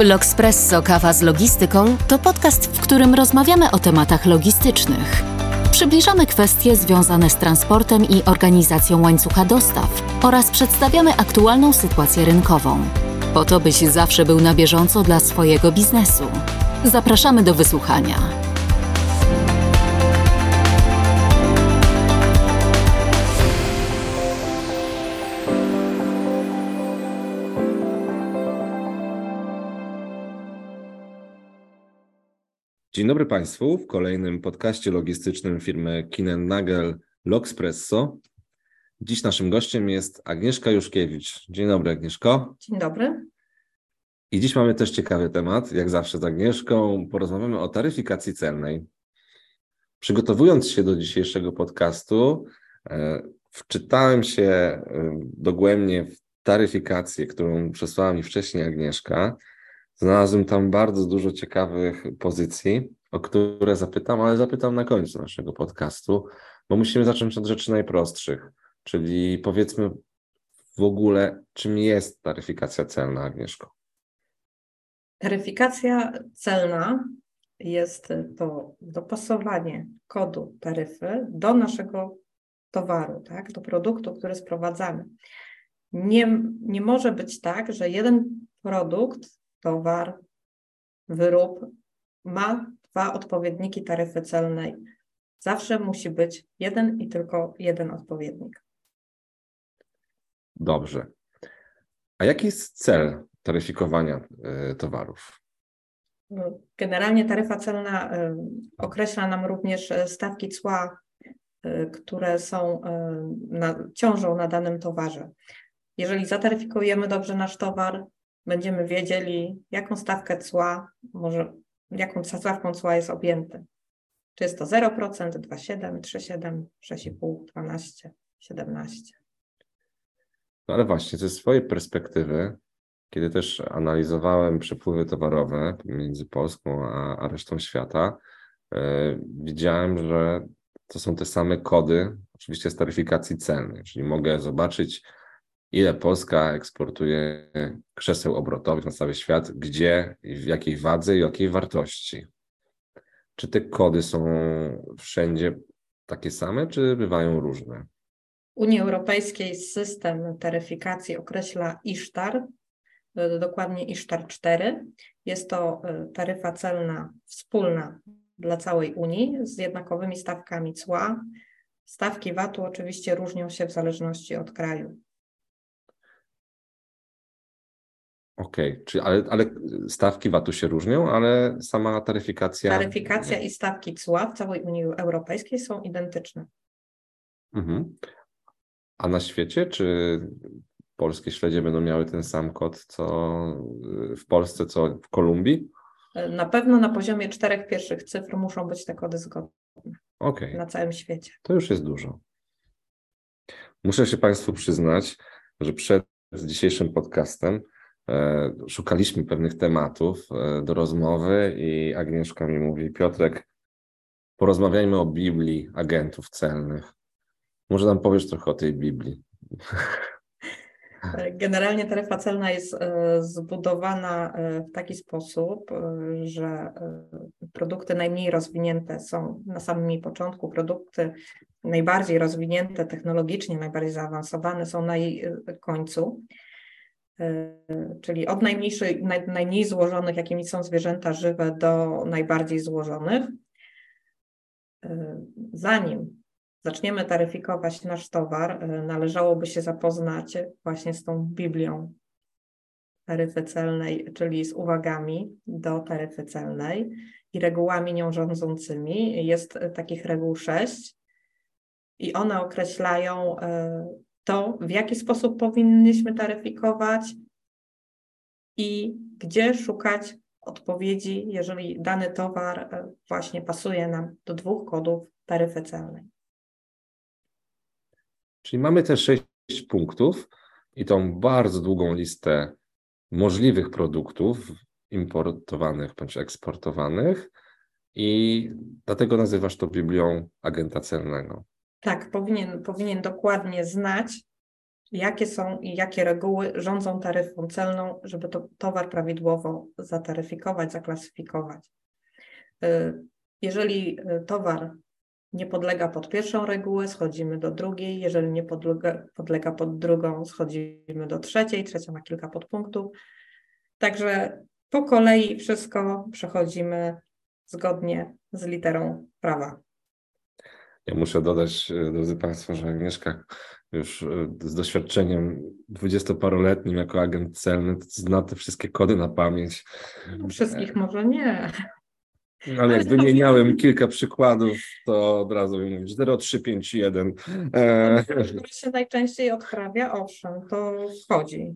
L'Oxpresso Kawa z Logistyką to podcast, w którym rozmawiamy o tematach logistycznych. Przybliżamy kwestie związane z transportem i organizacją łańcucha dostaw oraz przedstawiamy aktualną sytuację rynkową. Po to, byś zawsze był na bieżąco dla swojego biznesu. Zapraszamy do wysłuchania. Dzień dobry Państwu w kolejnym podcaście logistycznym firmy Kinen Nagel Logspresso. Dziś naszym gościem jest Agnieszka Juszkiewicz. Dzień dobry Agnieszko. Dzień dobry. I dziś mamy też ciekawy temat, jak zawsze z Agnieszką. Porozmawiamy o taryfikacji celnej. Przygotowując się do dzisiejszego podcastu, e, wczytałem się e, dogłębnie w taryfikację, którą przesłała mi wcześniej Agnieszka. Znalazłem tam bardzo dużo ciekawych pozycji, o które zapytam, ale zapytam na końcu naszego podcastu, bo musimy zacząć od rzeczy najprostszych, czyli powiedzmy w ogóle, czym jest taryfikacja celna, Agnieszko? Taryfikacja celna jest to dopasowanie kodu taryfy do naszego towaru, tak, do produktu, który sprowadzamy. Nie, nie może być tak, że jeden produkt towar, wyrób ma dwa odpowiedniki taryfy celnej. Zawsze musi być jeden i tylko jeden odpowiednik. Dobrze. A jaki jest cel taryfikowania y, towarów? Generalnie taryfa celna y, określa nam również y, stawki cła, które są, na, ciążą na danym towarze. Jeżeli zataryfikujemy dobrze nasz towar, będziemy wiedzieli, jaką stawkę cła, może jaką stawką cła jest objęty. Czy jest to 0%, 2,7, 3,7, 6,5, 12, 17. No ale właśnie, ze swojej perspektywy, kiedy też analizowałem przepływy towarowe między Polską a, a resztą świata, yy, widziałem, że to są te same kody, oczywiście z taryfikacji celnej, czyli mogę zobaczyć, ile Polska eksportuje krzeseł obrotowych na cały świat, gdzie, w jakiej wadze i jakiej wartości. Czy te kody są wszędzie takie same, czy bywają różne? Unii Europejskiej system taryfikacji określa ISZTAR, dokładnie ISZTAR 4. Jest to e, taryfa celna wspólna dla całej Unii z jednakowymi stawkami cła. Stawki VAT-u oczywiście różnią się w zależności od kraju. Okej, okay. ale, ale stawki VAT-u się różnią, ale sama taryfikacja. Taryfikacja i stawki cła w całej Unii Europejskiej są identyczne. Mhm. A na świecie, czy polskie śledzie będą miały ten sam kod, co w Polsce, co w Kolumbii? Na pewno na poziomie czterech pierwszych cyfr muszą być te kody zgodne. Okay. Na całym świecie. To już jest dużo. Muszę się Państwu przyznać, że przed dzisiejszym podcastem szukaliśmy pewnych tematów e, do rozmowy i Agnieszka mi mówi, Piotrek, porozmawiajmy o Biblii agentów celnych. Może nam powiesz trochę o tej Biblii. Generalnie taryfa celna jest e, zbudowana w taki sposób, że produkty najmniej rozwinięte są na samym początku, produkty najbardziej rozwinięte technologicznie, najbardziej zaawansowane są na jej końcu. E, czyli od najmniejszych, naj, najmniej złożonych, jakimi są zwierzęta żywe, do najbardziej złożonych. E, zanim zaczniemy taryfikować nasz towar, e, należałoby się zapoznać właśnie z tą Biblią taryfy celnej, czyli z uwagami do taryfy celnej i regułami nią rządzącymi. Jest takich reguł sześć i one określają to, w jaki sposób powinniśmy taryfikować i gdzie szukać odpowiedzi, jeżeli dany towar e, właśnie pasuje nam do dwóch kodów taryfy celnej. Czyli mamy te sześć punktów i tą bardzo długą listę możliwych produktów importowanych bądź eksportowanych i dlatego nazywasz to Biblią agenta celnego. Tak, powinien, powinien dokładnie znać jakie są i jakie reguły rządzą taryfą celną, żeby to towar prawidłowo zataryfikować, zaklasyfikować. Y, jeżeli y, towar nie podlega pod pierwszą regułę, schodzimy do drugiej. Jeżeli nie podlega, podlega pod drugą, schodzimy do trzeciej. Trzecia ma kilka podpunktów. Także po kolei wszystko przechodzimy zgodnie z literą prawa. Ja muszę dodać, e, drodzy Państwo, że Agnieszka już e, z doświadczeniem dwudziestoparoletnim jako agent celny zna te wszystkie kody na pamięć. No, wszystkich może nie. Ale jak wymieniałem kilka przykładów, to od razu mi mówisz 0351. E... Które się najczęściej odprawia, owszem, to wchodzi.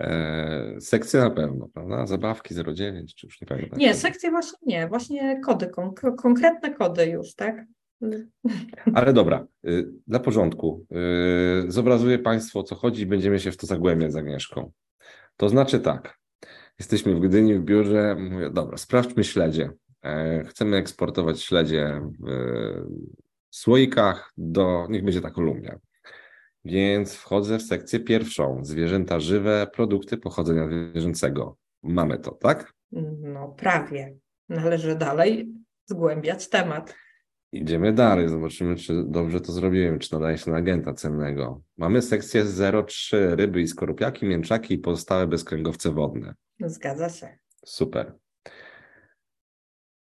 E... Sekcje na pewno, prawda? Zabawki 09, czy już nie pamiętam. Nie, sekcje właśnie nie, właśnie kody, konk konkretne kody już, tak? Ale dobra, y, dla porządku. Y, zobrazuję Państwu o co chodzi i będziemy się w to zagłębiać z Agnieszką. To znaczy tak, jesteśmy w Gdyni w biurze, mówię, dobra, sprawdźmy śledzie. E, chcemy eksportować śledzie w słoikach do, niech będzie ta Kolumbia. Więc wchodzę w sekcję pierwszą, zwierzęta żywe, produkty pochodzenia zwierzęcego. Mamy to, tak? No prawie. Należy dalej zgłębiać temat. Idziemy dalej, zobaczymy, czy dobrze to zrobiłem, czy nadaje się na agenta cennego. Mamy sekcję 03, ryby i skorupiaki, mięczaki i pozostałe bezkręgowce wodne. Zgadza się. Super.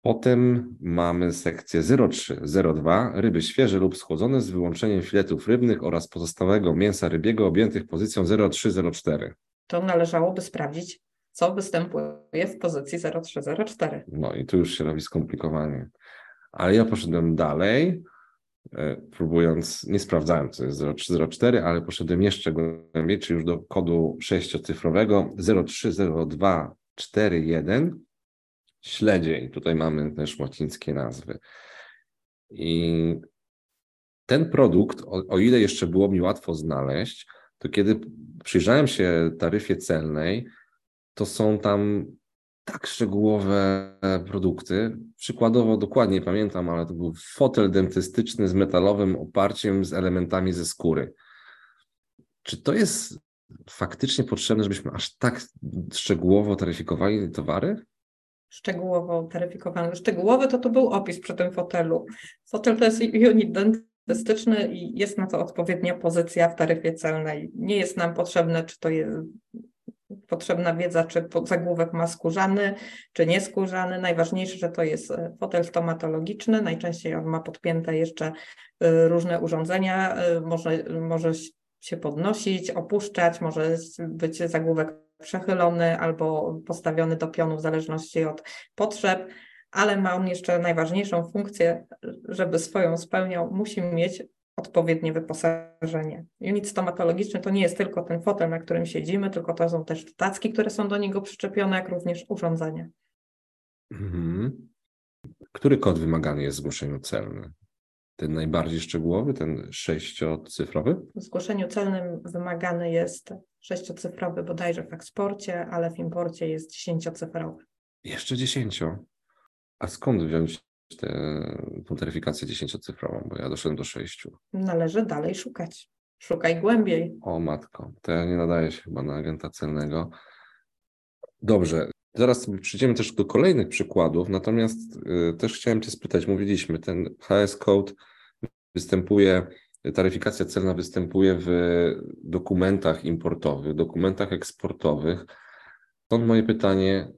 Potem mamy sekcję 0302, ryby świeże lub schłodzone z wyłączeniem filetów rybnych oraz pozostałego mięsa rybiego objętych pozycją 0304. To należałoby sprawdzić, co występuje w pozycji 0304. No i tu już się robi skomplikowanie. Ale ja poszedłem dalej, e, próbując, nie sprawdzałem, co jest 0304, ale poszedłem jeszcze głębiej, czyli już do kodu sześciocyfrowego 030241 śledzie tutaj mamy też łacińskie nazwy. I ten produkt, o, o ile jeszcze było mi łatwo znaleźć, to kiedy przyjrzałem się taryfie celnej, to są tam tak szczegółowe produkty. Przykładowo dokładnie pamiętam, ale to był fotel dentystyczny z metalowym oparciem z elementami ze skóry. Czy to jest faktycznie potrzebne, żebyśmy aż tak szczegółowo taryfikowali towary? Szczegółowo taryfikowany. Szczegółowy to to był opis przy tym fotelu. Fotel to jest unit dentystyczny i jest na to odpowiednia pozycja w taryfie celnej. Nie jest nam potrzebne, czy to jest potrzebna wiedza, czy zagłówek ma skórzany, czy nieskórzany. Najważniejsze, że to jest e, fotel stomatologiczny. Najczęściej on ma podpięte jeszcze e, różne urządzenia. E, może, może się podnosić, opuszczać, może być zagłówek przechylony albo postawiony do pionu w zależności od potrzeb, ale ma on jeszcze najważniejszą funkcję, żeby swoją spełniał, musi mieć odpowiednie wyposażenie. Unit stomatologiczny to nie jest tylko ten fotel, na którym siedzimy, tylko to są też tacki, które są do niego przyczepione, jak również urządzenia. Mhm. Który kod wymagany jest w zgłoszeniu celnym? Ten najbardziej szczegółowy, ten sześciocyfrowy? W zgłoszeniu celnym wymagany jest sześciocyfrowy bodajże w eksporcie, ale w imporcie jest dziesięciocyfrowy. Jeszcze dziesięcio. A skąd wziąć tę taryfikację dziesięciocyfrową, bo ja doszedłem do sześciu. Należy dalej szukać. Szukaj głębiej. O matko, to ja nie nadaje się chyba na agenta celnego. Dobrze, zaraz przejdziemy też do kolejnych przykładów, natomiast y, też chciałem Cię spytać, mówiliśmy, ten HS Code występuje, taryfikacja celna występuje w dokumentach importowych, dokumentach eksportowych. Stąd moje pytanie,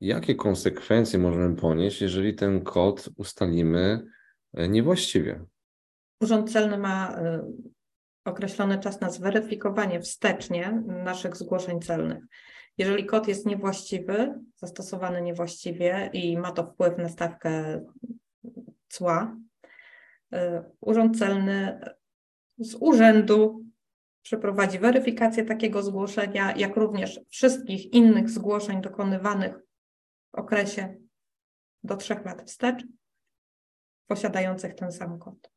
Jakie konsekwencje możemy ponieść, jeżeli ten kod ustalimy e, niewłaściwie? Urząd Celny ma e, określony czas na zweryfikowanie wstecznie naszych zgłoszeń celnych. Jeżeli kod jest niewłaściwy, zastosowany niewłaściwie i ma to wpływ na stawkę cła, e, Urząd Celny z urzędu przeprowadzi weryfikację takiego zgłoszenia, jak również wszystkich innych zgłoszeń dokonywanych w okresie do trzech lat wstecz, posiadających ten sam kod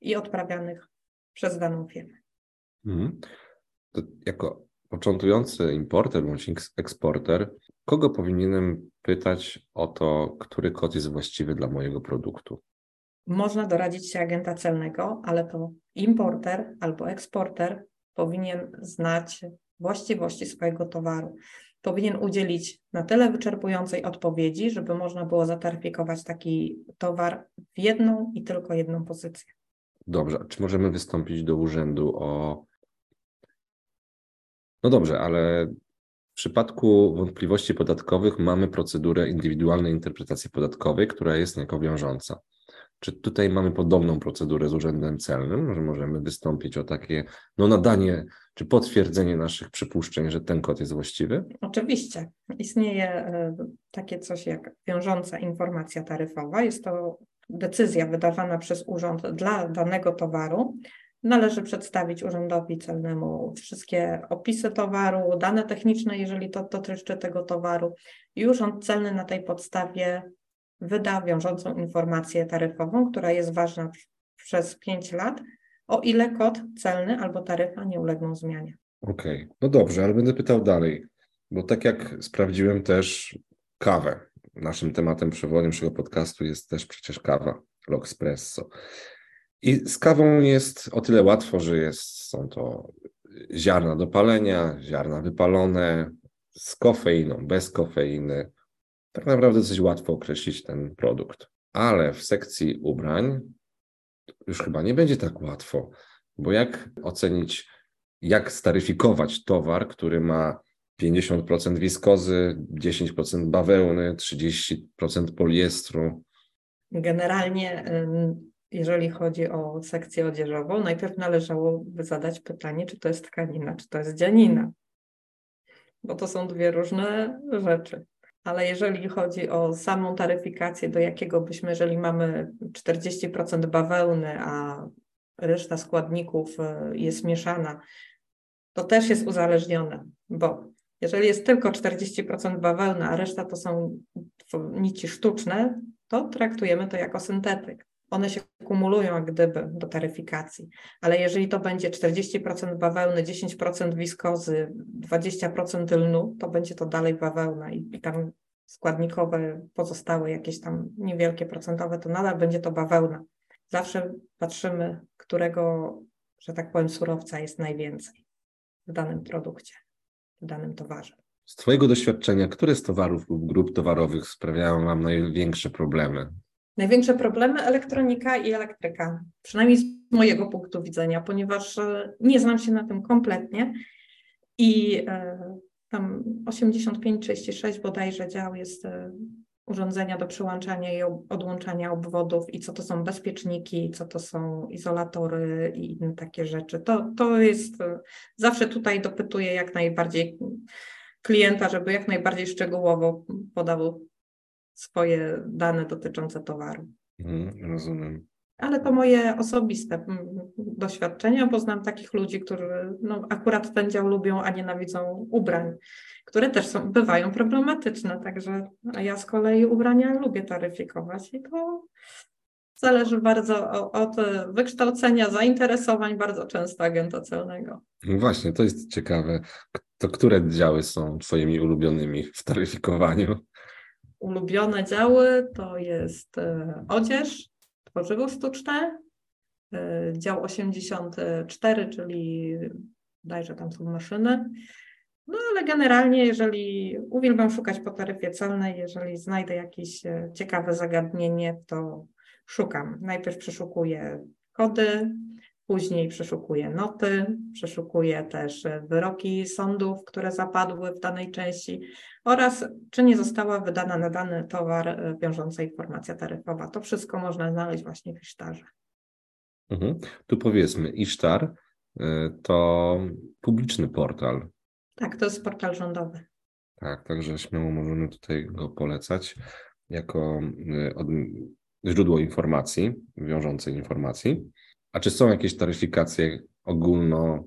i odprawianych przez daną firmę. Mhm. jako początkujący importer bądź eksporter, kogo powinienem pytać o to, który kod jest właściwy dla mojego produktu? można doradzić się agenta celnego, ale to importer albo eksporter powinien znać właściwości swojego towaru. Powinien udzielić na tyle wyczerpującej odpowiedzi, żeby można było zataryfikować taki towar w jedną i tylko jedną pozycję. Dobrze, czy możemy wystąpić do urzędu o. No dobrze, ale w przypadku wątpliwości podatkowych mamy procedurę indywidualnej interpretacji podatkowej, która jest niejako wiążąca. Czy tutaj mamy podobną procedurę z Urzędem Celnym, że możemy wystąpić o takie no, nadanie czy potwierdzenie naszych przypuszczeń, że ten kod jest właściwy? Oczywiście. Istnieje e, takie coś jak wiążąca informacja taryfowa. Jest to decyzja wydawana przez urząd dla danego towaru. Należy przedstawić urzędowi celnemu wszystkie opisy towaru, dane techniczne, jeżeli to dotyczy tego towaru, i urząd celny na tej podstawie wyda wiążącą informację taryfową, która jest ważna przez 5 lat, o ile kod celny albo taryfa nie ulegną zmianie. Okej, okay. no dobrze, ale będę pytał dalej, bo tak jak sprawdziłem też kawę. Naszym tematem przewodnim naszego podcastu jest też przecież kawa, L'Espresso. I z kawą jest o tyle łatwo, że jest, są to ziarna do palenia, ziarna wypalone, z kofeiną, bez kofeiny, tak naprawdę dosyć łatwo określić ten produkt. Ale w sekcji ubrań już chyba nie będzie tak łatwo, bo jak ocenić, jak staryfikować towar, który ma 50% wiskozy, 10% bawełny, 30% poliestru? Generalnie, jeżeli chodzi o sekcję odzieżową, najpierw należałoby zadać pytanie, czy to jest tkanina, czy to jest dzianina, bo to są dwie różne rzeczy ale jeżeli chodzi o samą taryfikację, do jakiego byśmy, jeżeli mamy 40% bawełny, a reszta składników e, jest mieszana, to też jest uzależnione, bo jeżeli jest tylko 40% bawełny, a reszta to są nici sztuczne, to traktujemy to jako syntetyk. One się kumulują jak gdyby do taryfikacji, ale jeżeli to będzie 40% bawełny, 10% wiskozy, 20% lnu, to będzie to dalej bawełna i, i tam składnikowe pozostałe, jakieś tam niewielkie procentowe, to nadal będzie to bawełna. Zawsze patrzymy, którego, że tak powiem, surowca jest najwięcej w danym produkcie, w danym towarze. Z Twojego doświadczenia, które z towarów lub grup towarowych sprawiają Wam największe problemy? Największe problemy elektronika i elektryka, przynajmniej z mojego punktu widzenia, ponieważ e, nie znam się na tym kompletnie i e, tam 85-36 bodajże dział jest e, urządzenia do przyłączania i odłączania obwodów i co to są bezpieczniki, co to są izolatory i inne takie rzeczy. To, to jest, zawsze tutaj dopytuję jak najbardziej klienta, żeby jak najbardziej szczegółowo podał swoje dane dotyczące towaru. Mhm, rozumiem. Ale to moje osobiste mm, doświadczenia, bo znam takich ludzi, którzy no, akurat ten dział lubią, a nienawidzą ubrań, które też są, bywają problematyczne. Także ja z kolei ubrania lubię taryfikować i to zależy bardzo od wykształcenia, zainteresowań bardzo często agenta celnego. No właśnie, to jest ciekawe. To które działy są Twoimi ulubionymi w taryfikowaniu? Ulubione działy to jest e, odzież, tworzywo sztuczne, e, dział 84, czyli dajże tam są maszyny. No ale generalnie, jeżeli uwielbiam szukać po taryfie celnej, jeżeli znajdę jakieś e, ciekawe zagadnienie, to szukam. Najpierw przeszukuję kody, Później przeszukuję noty, przeszukuję też wyroki sądów, które zapadły w danej części oraz czy nie została wydana na dany towar e, wiążąca informacja taryfowa. To wszystko można znaleźć właśnie w Isztarze. Mhm. Tu powiedzmy, Isztar e, to publiczny portal. Tak, to jest portal rządowy. Tak, także śmiało możemy tutaj go polecać jako e, źródło informacji, wiążącej informacji. A czy są jakieś taryfikacje ogólno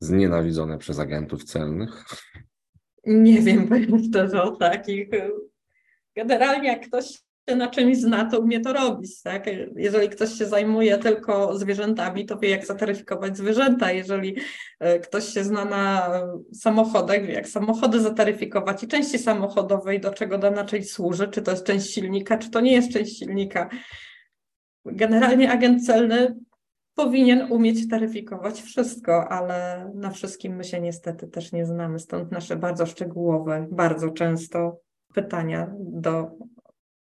znienawidzone przez agentów celnych? Nie wiem, powiem szczerze o takich. Generalnie jak ktoś się na czymś zna, to umie to robić. Tak? Jeżeli ktoś się zajmuje tylko zwierzętami, to wie, jak zataryfikować zwierzęta. Jeżeli e, ktoś się zna na samochodach, wie, jak samochody zataryfikować i części samochodowej, do czego dana część służy, czy to jest część silnika, czy to nie jest część silnika. generalnie agent celny powinien umieć taryfikować wszystko, ale na wszystkim my się niestety też nie znamy. Stąd nasze bardzo szczegółowe, bardzo często pytania do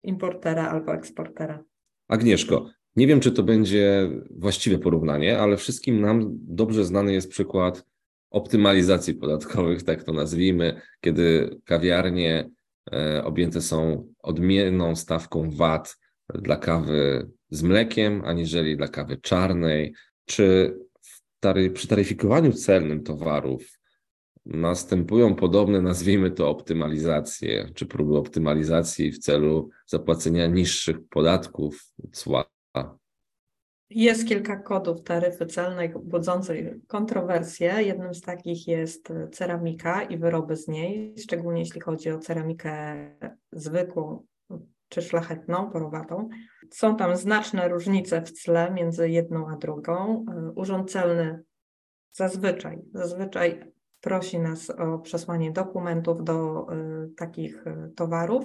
importera albo eksportera. Agnieszko, nie wiem, czy to będzie właściwe porównanie, ale wszystkim nam dobrze znany jest przykład optymalizacji podatkowych, tak to nazwijmy, kiedy kawiarnie e, objęte są odmienną stawką VAT dla kawy z mlekiem, aniżeli dla kawy czarnej. Czy tary, przy taryfikowaniu celnym towarów następują podobne, nazwijmy to, optymalizacje, czy próby optymalizacji w celu zapłacenia niższych podatków, cła? Jest kilka kodów taryfy celnej budzących kontrowersje. Jednym z takich jest ceramika i wyroby z niej, szczególnie jeśli chodzi o ceramikę zwykłą czy szlachetną, porowatą. Są tam znaczne różnice w tle między jedną a drugą. Urząd celny zazwyczaj, zazwyczaj prosi nas o przesłanie dokumentów do y, takich y, towarów.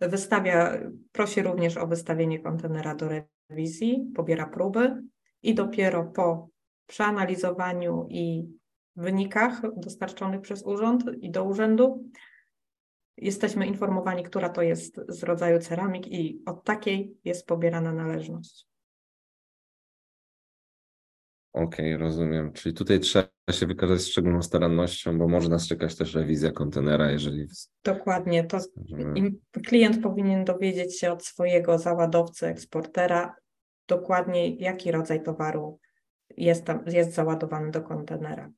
Wystawia, prosi również o wystawienie kontenera do rewizji, pobiera próby i dopiero po przeanalizowaniu i wynikach dostarczonych przez urząd i do urzędu jesteśmy informowani, która to jest z rodzaju ceramik i od takiej jest pobierana należność. Okej, okay, rozumiem. Czyli tutaj trzeba się wykazać szczególną starannością, bo może nas czekać też rewizja kontenera, jeżeli. Dokładnie. To klient powinien dowiedzieć się od swojego załadowcy, eksportera, dokładnie jaki rodzaj towaru jest, tam, jest załadowany do kontenera.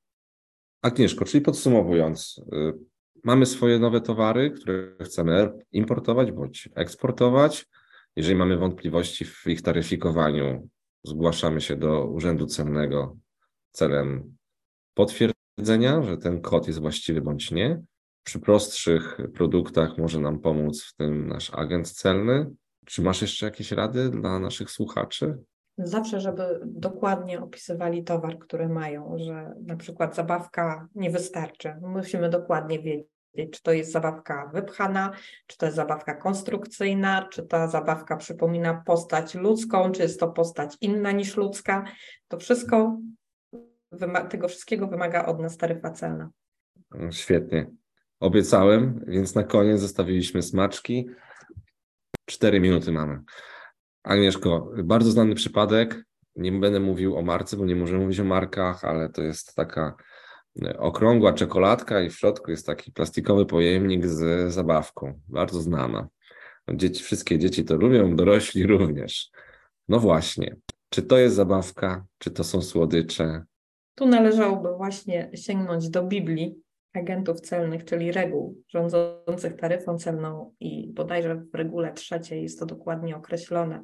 Agnieszko, czyli podsumowując, y, mamy swoje nowe towary, które chcemy importować bądź eksportować. Jeżeli mamy wątpliwości w ich taryfikowaniu, zgłaszamy się do Urzędu Celnego celem potwierdzenia, że ten kod jest właściwy bądź nie. Przy prostszych produktach może nam pomóc w tym nasz agent celny. Czy masz jeszcze jakieś rady dla naszych słuchaczy? Zawsze, żeby dokładnie opisywali towar, który mają, że na przykład zabawka nie wystarczy. Musimy dokładnie wiedzieć, czy to jest zabawka wypchana, czy to jest zabawka konstrukcyjna, czy ta zabawka przypomina postać ludzką, czy jest to postać inna niż ludzka. To wszystko, tego wszystkiego wymaga od nas taryfa celna. Świetnie. Obiecałem, więc na koniec zostawiliśmy smaczki. Cztery minuty mamy. Agnieszko, bardzo znany przypadek. Nie będę mówił o marce, bo nie możemy mówić o markach, ale to jest taka okrągła czekoladka i w środku jest taki plastikowy pojemnik z zabawką. Bardzo znana. Dzieci, wszystkie dzieci to lubią, dorośli również. No właśnie, czy to jest zabawka, czy to są słodycze? Tu należałoby właśnie sięgnąć do Biblii agentów celnych, czyli reguł rządzących taryfą celną i bodajże w regule trzeciej jest to dokładnie określone.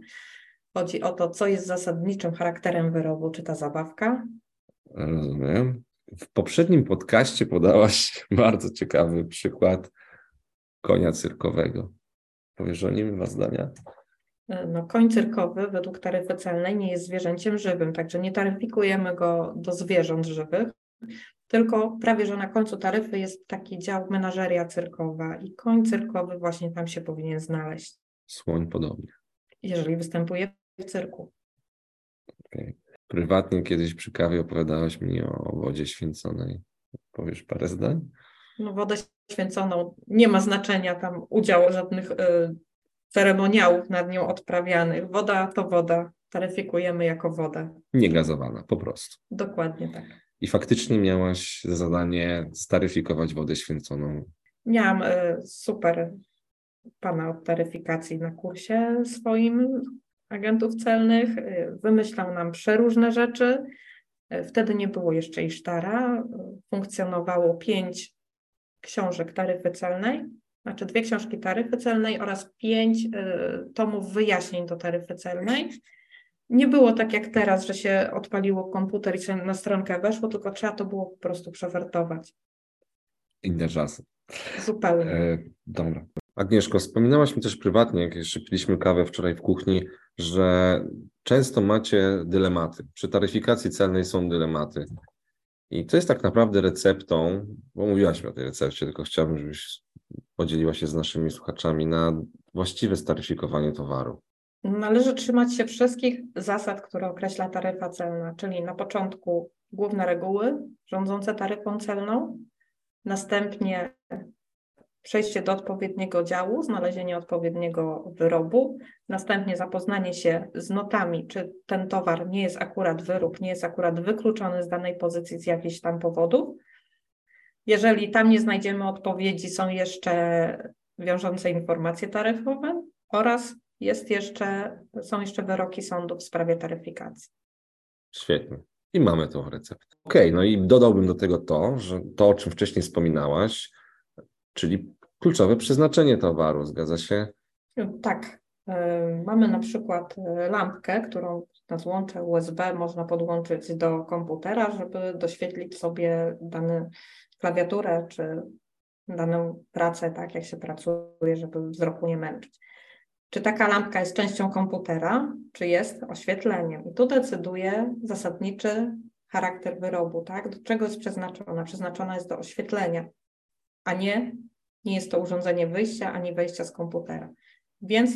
Chodzi o to, co jest zasadniczym charakterem wyrobu, czy ta zabawka. Rozumiem. W poprzednim podcaście podałaś bardzo ciekawy przykład konia cyrkowego. Powiesz o nim dwa zdania? No, koń cyrkowy według taryfy celnej nie jest zwierzęciem żywym, także nie taryfikujemy go do zwierząt żywych, tylko prawie że na końcu taryfy jest taki dział menażeria cyrkowa i koń cyrkowy właśnie tam się powinien znaleźć. Słoń podobnie. Jeżeli występuje w cyrku. Okay. Prywatnie kiedyś przy kawie opowiadałaś mi o wodzie święconej. Powiesz parę zdań? No wodę święconą nie ma znaczenia tam udziału żadnych y, ceremoniałów nad nią odprawianych. Woda to woda. Taryfikujemy jako wodę. Niegazowana, po prostu. Dokładnie tak. I faktycznie miałaś za zadanie staryfikować wodę święconą. Miałam y, super pana od taryfikacji na kursie swoim agentów celnych, y, wymyślał nam przeróżne rzeczy. Y, wtedy nie było jeszcze Isztara. Funkcjonowało pięć książek taryfy celnej, znaczy dwie książki taryfy celnej oraz pięć tomów wyjaśnień do taryfy celnej. Nie było tak jak teraz, że się odpaliło komputer i się na stronkę weszło, tylko trzeba to było po prostu przewertować. Inne czasy. Zupełnie. E, dobra. Agnieszko, wspominałaś mi też prywatnie, jak jeszcze piliśmy kawę wczoraj w kuchni, że często macie dylematy. Przy taryfikacji celnej są dylematy. I to jest tak naprawdę receptą, bo mówiłaś mi o tej recepcie, tylko chciałbym, żebyś podzieliła się z naszymi słuchaczami na właściwe staryfikowanie towaru. Należy trzymać się wszystkich zasad, które określa taryfa celna, czyli na początku główne reguły rządzące taryfą celną, następnie przejście do odpowiedniego działu, znalezienie odpowiedniego wyrobu, następnie zapoznanie się z notami, czy ten towar nie jest akurat wyrób, nie jest akurat wykluczony z danej pozycji z jakichś tam powodów. Jeżeli tam nie znajdziemy odpowiedzi, są jeszcze wiążące informacje taryfowe oraz jest jeszcze, są jeszcze wyroki sądu w sprawie taryfikacji. Świetnie. I mamy tą receptę. Okej, okay, no i dodałbym do tego to, że to, o czym wcześniej wspominałaś, czyli kluczowe przeznaczenie towaru, zgadza się? Tak. E, mamy na przykład e, lampkę, którą na złącze USB można podłączyć do komputera, żeby doświetlić sobie dany klawiaturę czy daną pracę, tak jak się pracuje, żeby wzroku nie męczyć. Czy taka lampka jest częścią komputera, czy jest oświetleniem? I tu decyduje zasadniczy charakter wyrobu, tak? Do czego jest przeznaczona? Przeznaczona jest do oświetlenia, a nie, nie jest to urządzenie wyjścia ani wejścia z komputera. Więc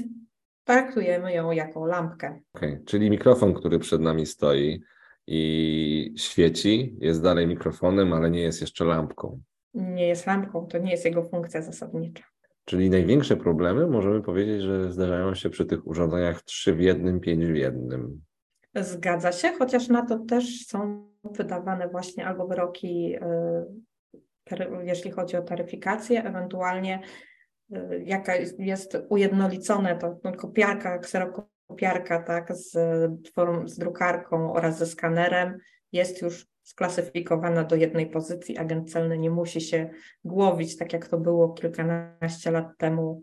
traktujemy ją jako lampkę. Okay. Czyli mikrofon, który przed nami stoi i świeci, jest dalej mikrofonem, ale nie jest jeszcze lampką. Nie jest lampką, to nie jest jego funkcja zasadnicza. Czyli największe problemy możemy powiedzieć, że zdarzają się przy tych urządzeniach 3 w jednym, 5 w jednym. Zgadza się, chociaż na to też są wydawane właśnie albo wyroki, y, jeśli chodzi o taryfikację, ewentualnie y, jaka jest ujednolicone to no, kopiarka, kserokopiarka, tak, z, z drukarką oraz ze skanerem jest już sklasyfikowana do jednej pozycji. Agent celny nie musi się głowić, tak jak to było kilkanaście lat temu,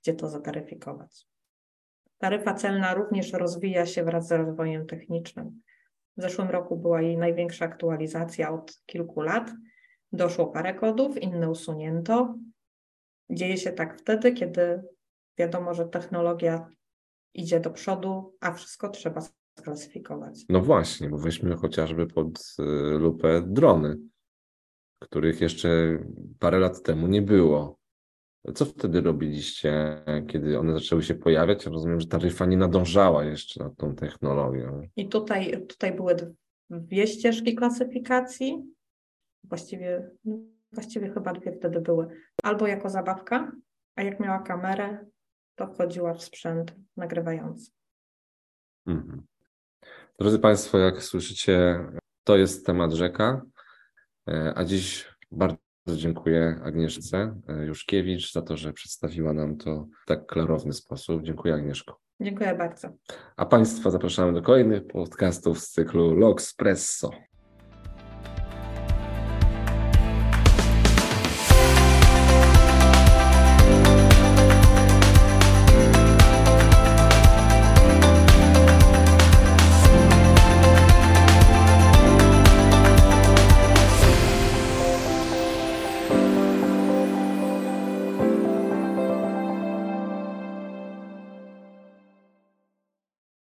gdzie to zataryfikować. Taryfa celna również rozwija się wraz z rozwojem technicznym. W zeszłym roku była jej największa aktualizacja od kilku lat. Doszło parę kodów, inne usunięto. Dzieje się tak wtedy, kiedy wiadomo, że technologia idzie do przodu, a wszystko trzeba sklasyfikować. No właśnie, bo weźmy chociażby pod y, lupę drony, których jeszcze parę lat temu nie było. Co wtedy robiliście, kiedy one zaczęły się pojawiać? Rozumiem, że taryfa nie nadążała jeszcze nad tą technologią. I tutaj, tutaj były dwie ścieżki klasyfikacji. Właściwie, właściwie chyba dwie wtedy były. Albo jako zabawka, a jak miała kamerę, to wchodziła w sprzęt nagrywający. Mhm. Drodzy Państwo, jak słyszycie, to jest temat rzeka, e, a dziś bardzo dziękuję Agnieszce e, Juszkiewicz za to, że przedstawiła nam to w tak klarowny sposób. Dziękuję Agnieszko. Dziękuję bardzo. A Państwa zapraszamy do kolejnych podcastów z cyklu Logspresso.